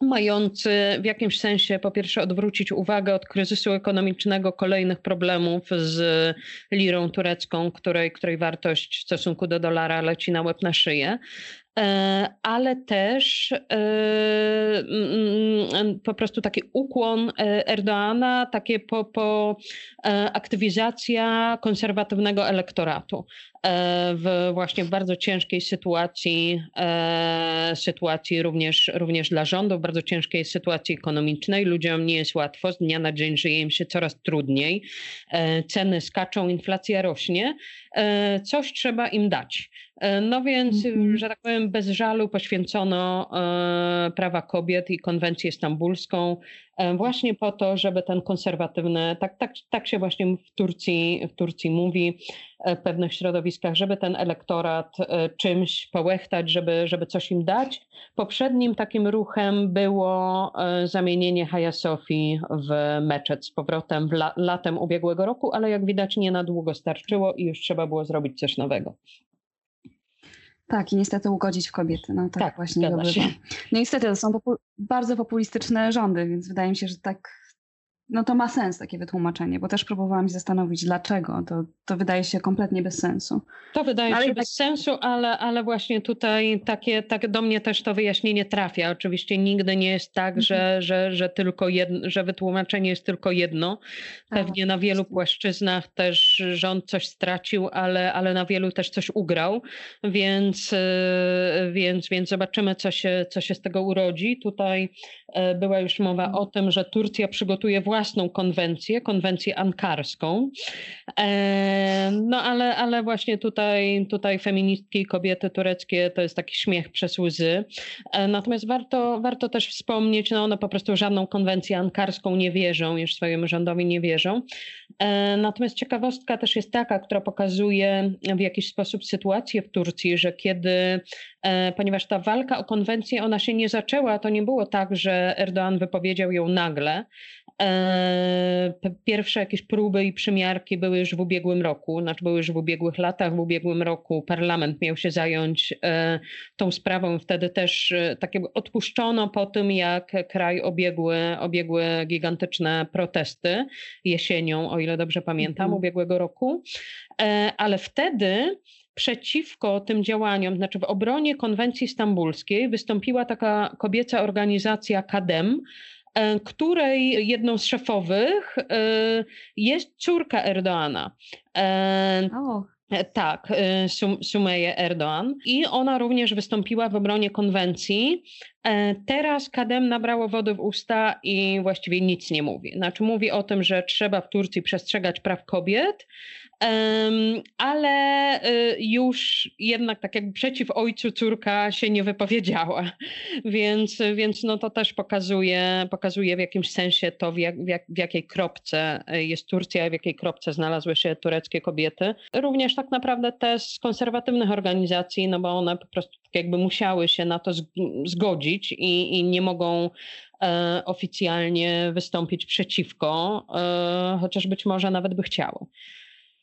mający w jakimś sensie po pierwsze odwrócić uwagę od kryzysu ekonomicznego, kolejnych problemów z lirą turecką, której, której wartość w stosunku do dolara leci na łeb na szyję. E, ale też e, mm, po prostu taki ukłon Erdoana, takie po, po aktywizacja konserwatywnego elektoratu w właśnie bardzo ciężkiej sytuacji, e, sytuacji również, również dla rządu, w bardzo ciężkiej sytuacji ekonomicznej. Ludziom nie jest łatwo, z dnia na dzień żyje im się coraz trudniej, e, ceny skaczą, inflacja rośnie, e, coś trzeba im dać. E, No więc, Mhm. że tak powiem, bez żalu poświęcono e, prawa kobiet i konwencję stambulską e, właśnie po to, żeby ten konserwatywny, tak, tak, tak się właśnie w Turcji, w Turcji mówi, e, w pewnych środowiskach, żeby ten elektorat e, czymś połechtać, żeby, żeby coś im dać. Poprzednim takim ruchem było e, zamienienie Hagia Sofii w meczet z powrotem w la, latem ubiegłego roku, ale jak widać nie na długo starczyło i już trzeba było zrobić coś nowego. Tak, i niestety ugodzić w kobiety. No tak, Tak, właśnie to bywa. No niestety to są popu- bardzo populistyczne rządy, więc wydaje mi się, że tak, no to ma sens takie wytłumaczenie, bo też próbowałam się zastanowić, dlaczego. To, to wydaje się kompletnie bez sensu. To wydaje Ale się jednak- bez sensu, ale, ale właśnie tutaj takie, tak do mnie też to wyjaśnienie trafia. Oczywiście nigdy nie jest tak, Mhm. że, że, że, tylko jedno, że wytłumaczenie jest tylko jedno. Tak, Pewnie na wielu właśnie. płaszczyznach też rząd coś stracił, ale, ale na wielu też coś ugrał, więc, e, więc, więc zobaczymy, co się, co się z tego urodzi. Tutaj e, była już mowa Mhm. o tym, że Turcja przygotuje własną konwencję, konwencję ankarską. No ale, ale właśnie tutaj, tutaj feministki kobiety tureckie to jest taki śmiech przez łzy. E, Natomiast warto, warto też wspomnieć, no one po prostu żadną konwencję ankarską nie wierzą, już swojemu rządowi nie wierzą. E, Natomiast ciekawostka też jest taka, która pokazuje w jakiś sposób sytuację w Turcji, że kiedy, e, ponieważ ta walka o konwencję, ona się nie zaczęła, to nie było tak, że Erdoğan wypowiedział ją nagle. E, Pierwsze jakieś próby i przymiarki były już w ubiegłym roku, znaczy były już w ubiegłych latach. W ubiegłym roku parlament miał się zająć e, tą sprawą. Wtedy też e, tak jakby odpuszczono po tym, jak kraj obiegły, obiegły gigantyczne protesty jesienią, o ile dobrze pamiętam, Mhm. ubiegłego roku. Ale wtedy przeciwko tym działaniom, znaczy w obronie konwencji stambulskiej wystąpiła taka kobieca organizacja KADEM, której jedną z szefowych e, jest córka Erdoana. E, O, E, Tak, e, Sum- Sumeje Erdoğan. I ona również wystąpiła w obronie konwencji. E, Teraz Kadem nabrało wody w usta i właściwie nic nie mówi. Znaczy mówi o tym, że trzeba w Turcji przestrzegać praw kobiet, ale e, już jednak tak jakby przeciw ojcu córka się nie wypowiedziała. Więc, więc no to też pokazuje, pokazuje w jakimś sensie to, w, jak, w, jak, w jakiej kropce e, jest Turcja w jakiej kropce znalazły się tureckie kobiety. Również tak naprawdę te z konserwatywnych organizacji, no bo one po prostu tak jakby musiały się na to zg- zgodzić i, i nie mogą e, oficjalnie wystąpić przeciwko, e, chociaż być może nawet by chciały.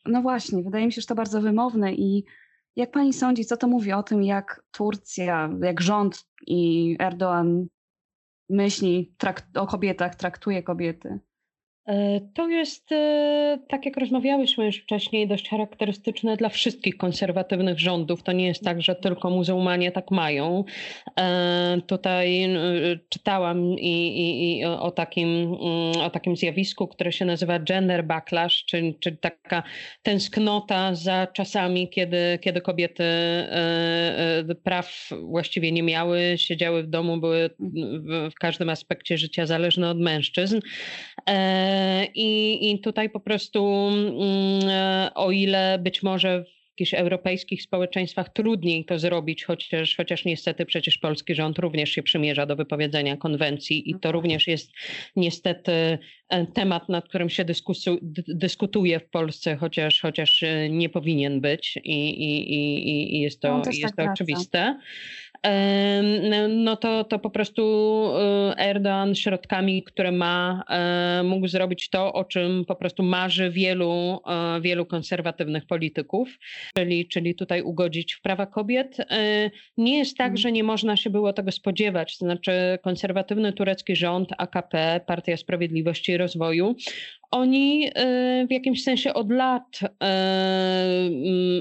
No właśnie, wydaje mi się, że to bardzo wymowne i jak pani sądzi, co to mówi o tym, jak Turcja, jak rząd i Erdoğan myśli o kobietach, traktuje kobiety? E, To jest, e, tak jak rozmawiałyśmy już wcześniej, dość charakterystyczne dla wszystkich konserwatywnych rządów. To nie jest tak, że tylko muzułmanie tak mają. E, Tutaj czytałam i, i, i o takim, mm, o takim zjawisku, które się nazywa gender backlash, czyli, czyli taka tęsknota za czasami, kiedy, kiedy kobiety praw właściwie nie miały, siedziały w domu, były w każdym aspekcie życia zależne od mężczyzn. I, I tutaj po prostu, mm, e, o ile być może w jakichś europejskich społeczeństwach trudniej to zrobić, chociaż, chociaż niestety przecież polski rząd również się przymierza do wypowiedzenia konwencji i to również jest niestety e, temat, nad którym się dyskusu, dyskutuje w Polsce, chociaż, chociaż e, nie powinien być i, i, i, i- jest to, też jest tak to wraca. oczywiste. No to, to po prostu e, Erdogan środkami, które ma, e, mógł zrobić to, o czym po prostu marzy wielu, e, wielu konserwatywnych polityków, czyli, czyli tutaj ugodzić w prawa kobiet. E, Nie jest tak, Mhm. że nie można się było tego spodziewać. To znaczy konserwatywny turecki rząd, AKP, Partia Sprawiedliwości i Rozwoju, oni e, w jakimś sensie od lat, e,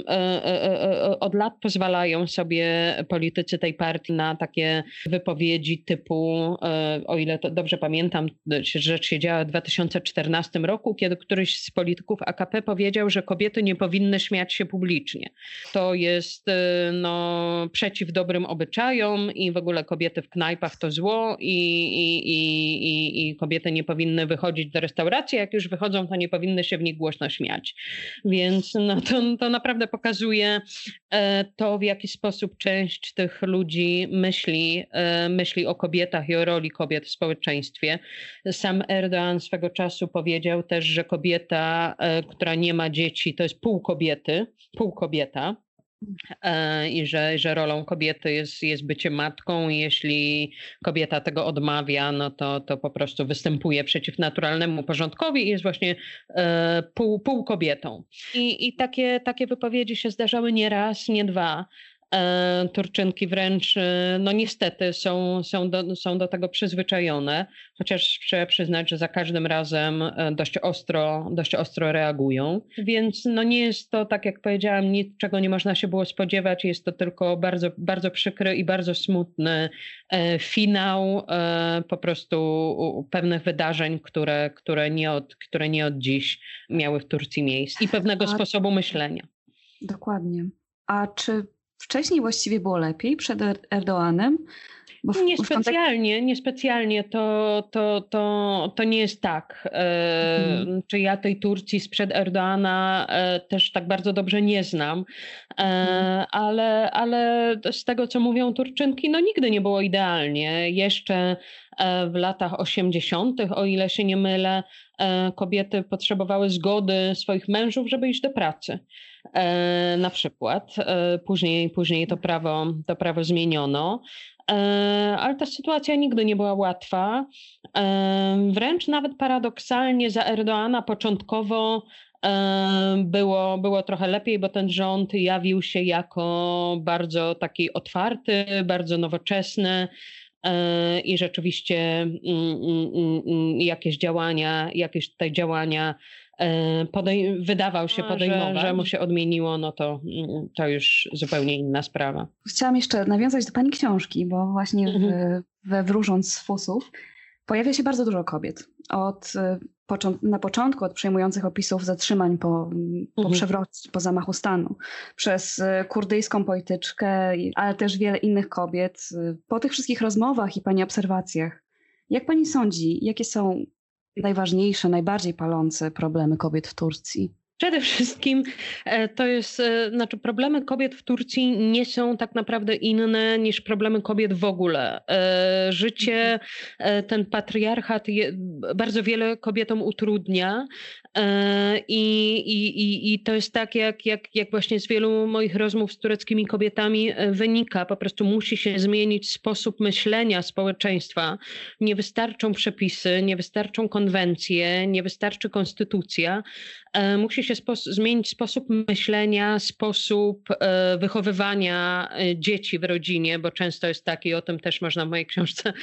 e, od lat pozwalają sobie politycy tej partii na takie wypowiedzi typu, o ile dobrze pamiętam, rzecz się działa w 2014 roku, kiedy któryś z polityków AKP powiedział, że kobiety nie powinny śmiać się publicznie. To jest no, przeciw dobrym obyczajom i w ogóle kobiety w knajpach to zło i, i, i, i kobiety nie powinny wychodzić do restauracji, jak już wychodzą, to nie powinny się w nich głośno śmiać. Więc no, to, to naprawdę pokazuje e, to, w jaki sposób część tych ludzi myśli, e, myśli o kobietach i o roli kobiet w społeczeństwie. Sam Erdogan swego czasu powiedział też, że kobieta, e, która nie ma dzieci, to jest pół kobiety, pół kobieta. E, I że, że rolą kobiety jest, jest bycie matką. i Jeśli kobieta tego odmawia, no to, to po prostu występuje przeciw naturalnemu porządkowi i jest właśnie e, pół, pół kobietą. I, i takie, takie wypowiedzi się zdarzały nie raz, nie dwa. E, Turczynki wręcz, e, no niestety, są, są, do, są do tego przyzwyczajone, chociaż trzeba przyznać, że za każdym razem e, dość ostro, dość ostro reagują. Więc no nie jest to, tak jak powiedziałam, nic, czego nie można się było spodziewać. Jest to tylko bardzo, bardzo przykry i bardzo smutny finał po prostu pewnych wydarzeń, które, które, nie od, które nie od dziś miały w Turcji miejsce i pewnego A- sposobu myślenia. Dokładnie. A czy wcześniej właściwie było lepiej przed Er- Erdoganem? Bo w, w kontek- Niespecjalnie, niespecjalnie to, to, to, to nie jest tak. E, Mhm. Czy ja tej Turcji sprzed Erdoana e, też tak bardzo dobrze nie znam, e, Mhm. ale, ale z tego, co mówią Turczynki, no nigdy nie było idealnie. Jeszcze e, w latach 80., o ile się nie mylę, e, kobiety potrzebowały zgody swoich mężów, żeby iść do pracy. E, na przykład. E, później, później to, prawo, to prawo zmieniono. E, Ale ta sytuacja nigdy nie była łatwa. Wręcz nawet paradoksalnie za Erdoana początkowo było, było trochę lepiej, bo ten rząd jawił się jako bardzo taki otwarty, bardzo nowoczesny. I rzeczywiście mm, mm, mm, jakieś działania, jakieś tutaj działania podej- wydawał się A, że- podejmować, że mu się odmieniło, no to, mm, to już zupełnie inna sprawa. Chciałam jeszcze nawiązać do pani książki, bo właśnie Mhm. we Wróżąc z Fusów pojawia się bardzo dużo kobiet. Od, począ- na początku od przejmujących opisów zatrzymań po, po Mhm. przewrocie, po zamachu stanu, przez y, kurdyjską polityczkę, ale też wiele innych kobiet. Po tych wszystkich rozmowach i pani obserwacjach, jak pani sądzi, jakie są najważniejsze, najbardziej palące problemy kobiet w Turcji? Przede wszystkim e, to jest, e, znaczy problemy kobiet w Turcji nie są tak naprawdę inne niż problemy kobiet w ogóle. E, Życie, ten patriarchat bardzo wiele kobietom utrudnia I, i, i, I to jest tak, jak, jak, jak właśnie z wielu moich rozmów z tureckimi kobietami e, wynika. Po prostu musi się zmienić sposób myślenia społeczeństwa. Nie wystarczą przepisy, nie wystarczą konwencje, nie wystarczy konstytucja. E, Musi się zmienić sposób myślenia, sposób e, wychowywania e, dzieci w rodzinie, bo często jest taki, o tym też można w mojej książce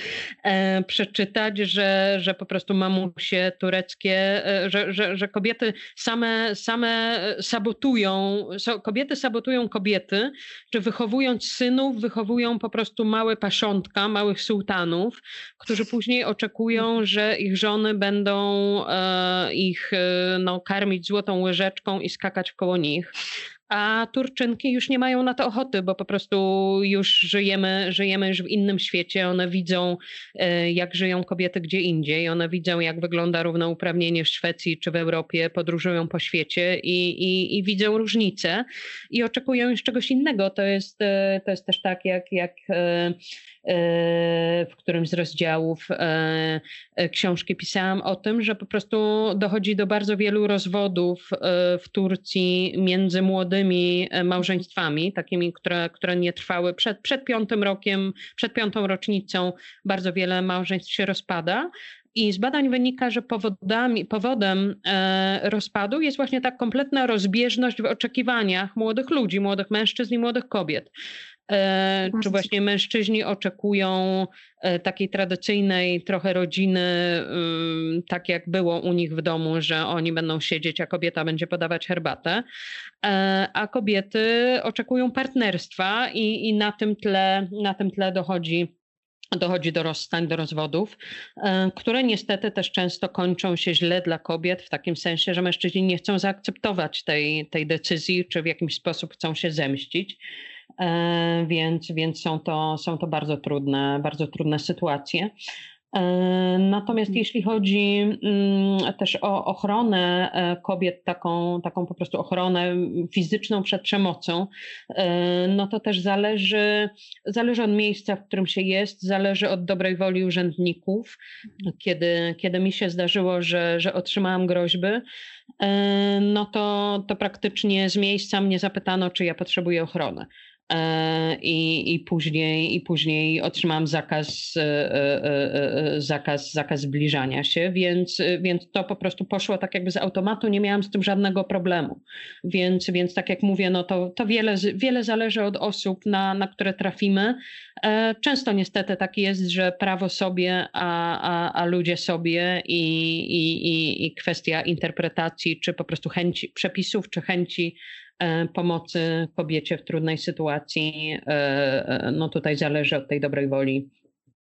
e, przeczytać, że, że po prostu mamusie tureckie, e, że, że, że kobiety same, same sabotują, kobiety sabotują kobiety, że wychowując synów, wychowują po prostu małe paszątka, małych sułtanów, którzy później oczekują, że ich żony będą e, ich e, no, karmić złotą łyżeczką i skakać koło nich. A Turczynki już nie mają na to ochoty, bo po prostu już żyjemy, żyjemy już w innym świecie. One widzą, e, jak żyją kobiety gdzie indziej. One widzą, jak wygląda równouprawnienie w Szwecji czy w Europie, podróżują po świecie i, i, i widzą różnice i oczekują już czegoś innego. To jest, e, to jest też tak, jak, jak e, w którymś z rozdziałów książki pisałam o tym, że po prostu dochodzi do bardzo wielu rozwodów w Turcji między młodymi e, małżeństwami, takimi, które, które nie trwały przed, przed piątym rokiem, przed piątą rocznicą. Bardzo wiele małżeństw się rozpada. I z badań wynika, że powodami, powodem e, rozpadu jest właśnie ta kompletna rozbieżność w oczekiwaniach młodych ludzi, młodych mężczyzn i młodych kobiet. E, czy właśnie mężczyźni oczekują e, takiej tradycyjnej trochę rodziny, tak jak było u nich w domu, że oni będą siedzieć, a kobieta będzie podawać herbatę, e, a kobiety oczekują partnerstwa i, i na tym tle, na tym tle dochodzi dochodzi do rozstań, do rozwodów, które niestety też często kończą się źle dla kobiet, w takim sensie, że mężczyźni nie chcą zaakceptować tej, tej decyzji, czy w jakiś sposób chcą się zemścić. E, Więc, więc są, to, są to bardzo trudne, bardzo trudne sytuacje. E, Natomiast jeśli chodzi mm, też o ochronę e, kobiet, taką, taką po prostu ochronę fizyczną przed przemocą, no to też zależy, zależy od miejsca, w którym się jest, zależy od dobrej woli urzędników. Kiedy, kiedy mi się zdarzyło, że, że otrzymałam groźby, no to, to praktycznie z miejsca mnie zapytano, czy ja potrzebuję ochrony. E, I, i, później, I później otrzymałam zakaz, e, e, zakaz, zakaz zbliżania się, więc, więc to po prostu poszło tak jakby z automatu, nie miałam z tym żadnego problemu. Więc, więc tak jak mówię, no to, to wiele, wiele zależy od osób, na, na które trafimy. Często niestety tak jest, że prawo sobie, a, a, a ludzie sobie i, i, i, i kwestia interpretacji, czy po prostu chęci przepisów, czy chęci pomocy kobiecie w trudnej sytuacji, e, e, no tutaj zależy od tej dobrej woli,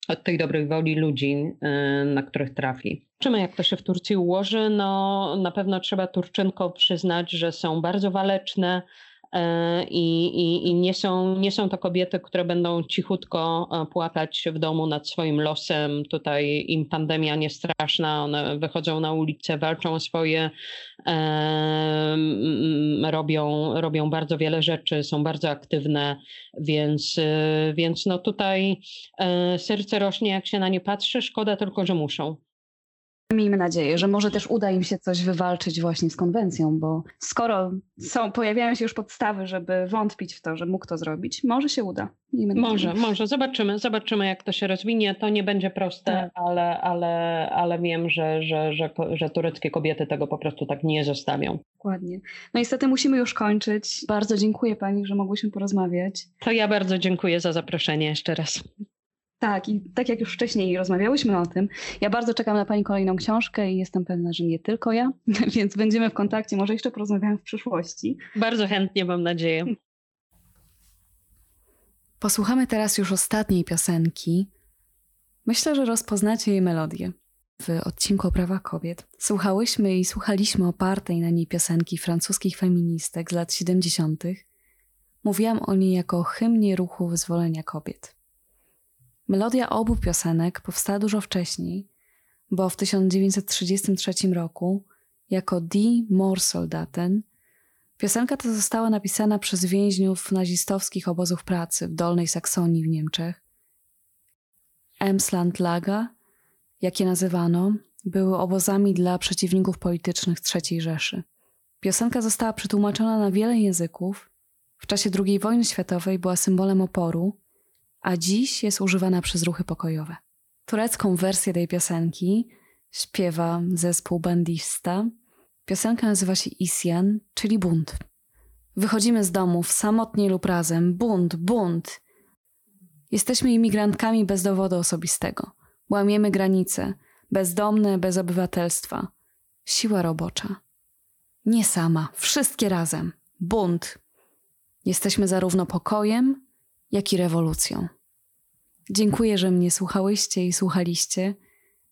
od tej dobrej woli ludzi, e, na których trafi. Zobaczymy, jak to się w Turcji ułoży. No, na pewno trzeba Turczynkom przyznać, że są bardzo waleczne e, i, i, i nie, są, nie są to kobiety, które będą cichutko e, płakać w domu nad swoim losem. Tutaj im pandemia nie straszna, one wychodzą na ulicę, walczą o swoje, em, robią, robią bardzo wiele rzeczy, są bardzo aktywne, więc, e, więc no tutaj e, serce rośnie, jak się na nie patrzy. Szkoda tylko, że muszą. Miejmy nadzieję, że może też uda im się coś wywalczyć właśnie z konwencją, bo skoro są, pojawiają się już podstawy, żeby wątpić w to, że mógł to zrobić, może się uda. Miejmy Może, nadzieję. może. Zobaczymy, zobaczymy, jak to się rozwinie. To nie będzie proste, Tak. ale, ale, ale wiem, że, że, że, że tureckie kobiety tego po prostu tak nie zostawią. Dokładnie. No niestety musimy już kończyć. Bardzo dziękuję Pani, że mogłyśmy porozmawiać. To ja bardzo dziękuję za zaproszenie jeszcze raz. Tak, i tak jak już wcześniej rozmawiałyśmy o tym, ja bardzo czekam na Pani kolejną książkę i jestem pewna, że nie tylko ja, więc będziemy w kontakcie. Może jeszcze porozmawiamy w przyszłości. Bardzo chętnie, mam nadzieję. Posłuchamy teraz już ostatniej piosenki. Myślę, że rozpoznacie jej melodię. W odcinku o prawach kobiet słuchałyśmy i słuchaliśmy opartej na niej piosenki francuskich feministek z lat 70. Mówiłam o niej jako hymnie ruchu wyzwolenia kobiet. Melodia obu piosenek powstała dużo wcześniej, bo w 1933 roku jako Die Moorsoldaten Piosenka ta została napisana przez więźniów nazistowskich obozów pracy w Dolnej Saksonii w Niemczech. Emslandlager, jak je nazywano, były obozami dla przeciwników politycznych III Rzeszy. Piosenka została przetłumaczona na wiele języków. W czasie II wojny światowej była symbolem oporu, a dziś jest używana przez ruchy pokojowe. Turecką wersję tej piosenki śpiewa zespół bandista. Piosenka nazywa się Isyan, czyli bunt. Wychodzimy z domów samotnie lub razem. Bunt, bunt. Jesteśmy imigrantkami bez dowodu osobistego. Łamiemy granice. Bezdomne, bez obywatelstwa. Siła robocza. Nie sama, wszystkie razem. Bunt. Jesteśmy zarówno pokojem, jak i rewolucją. Dziękuję, że mnie słuchałyście i słuchaliście.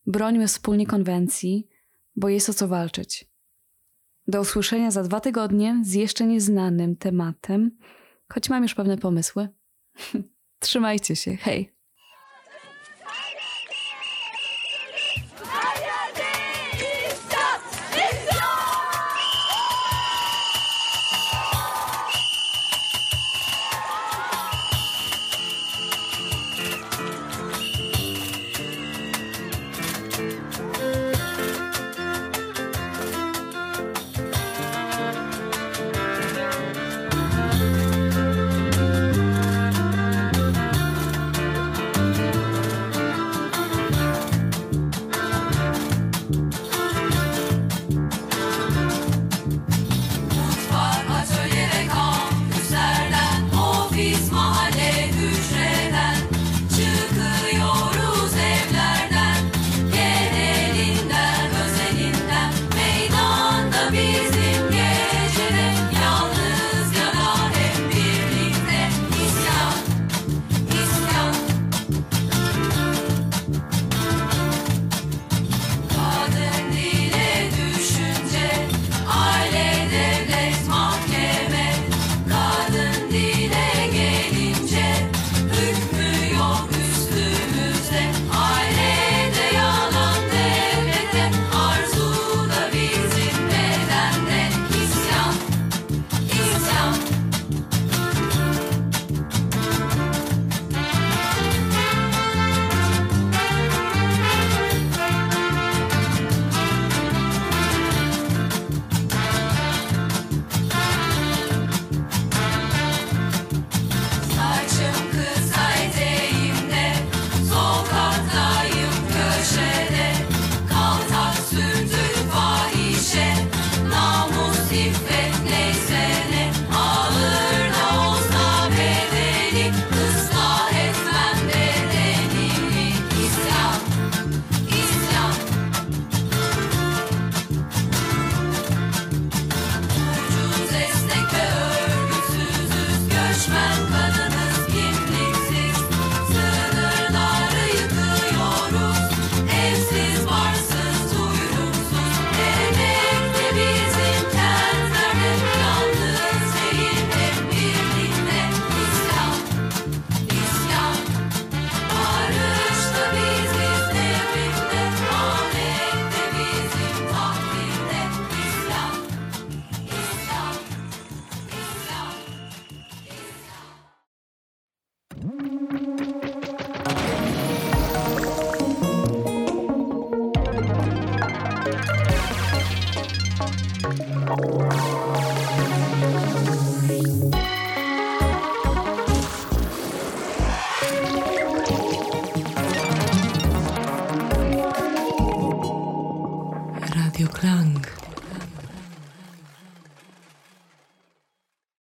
Brońmy wspólnie konwencji, bo jest o co walczyć. Do usłyszenia za dwa tygodnie z jeszcze nieznanym tematem, choć mam już pewne pomysły. Trzymajcie się, hej!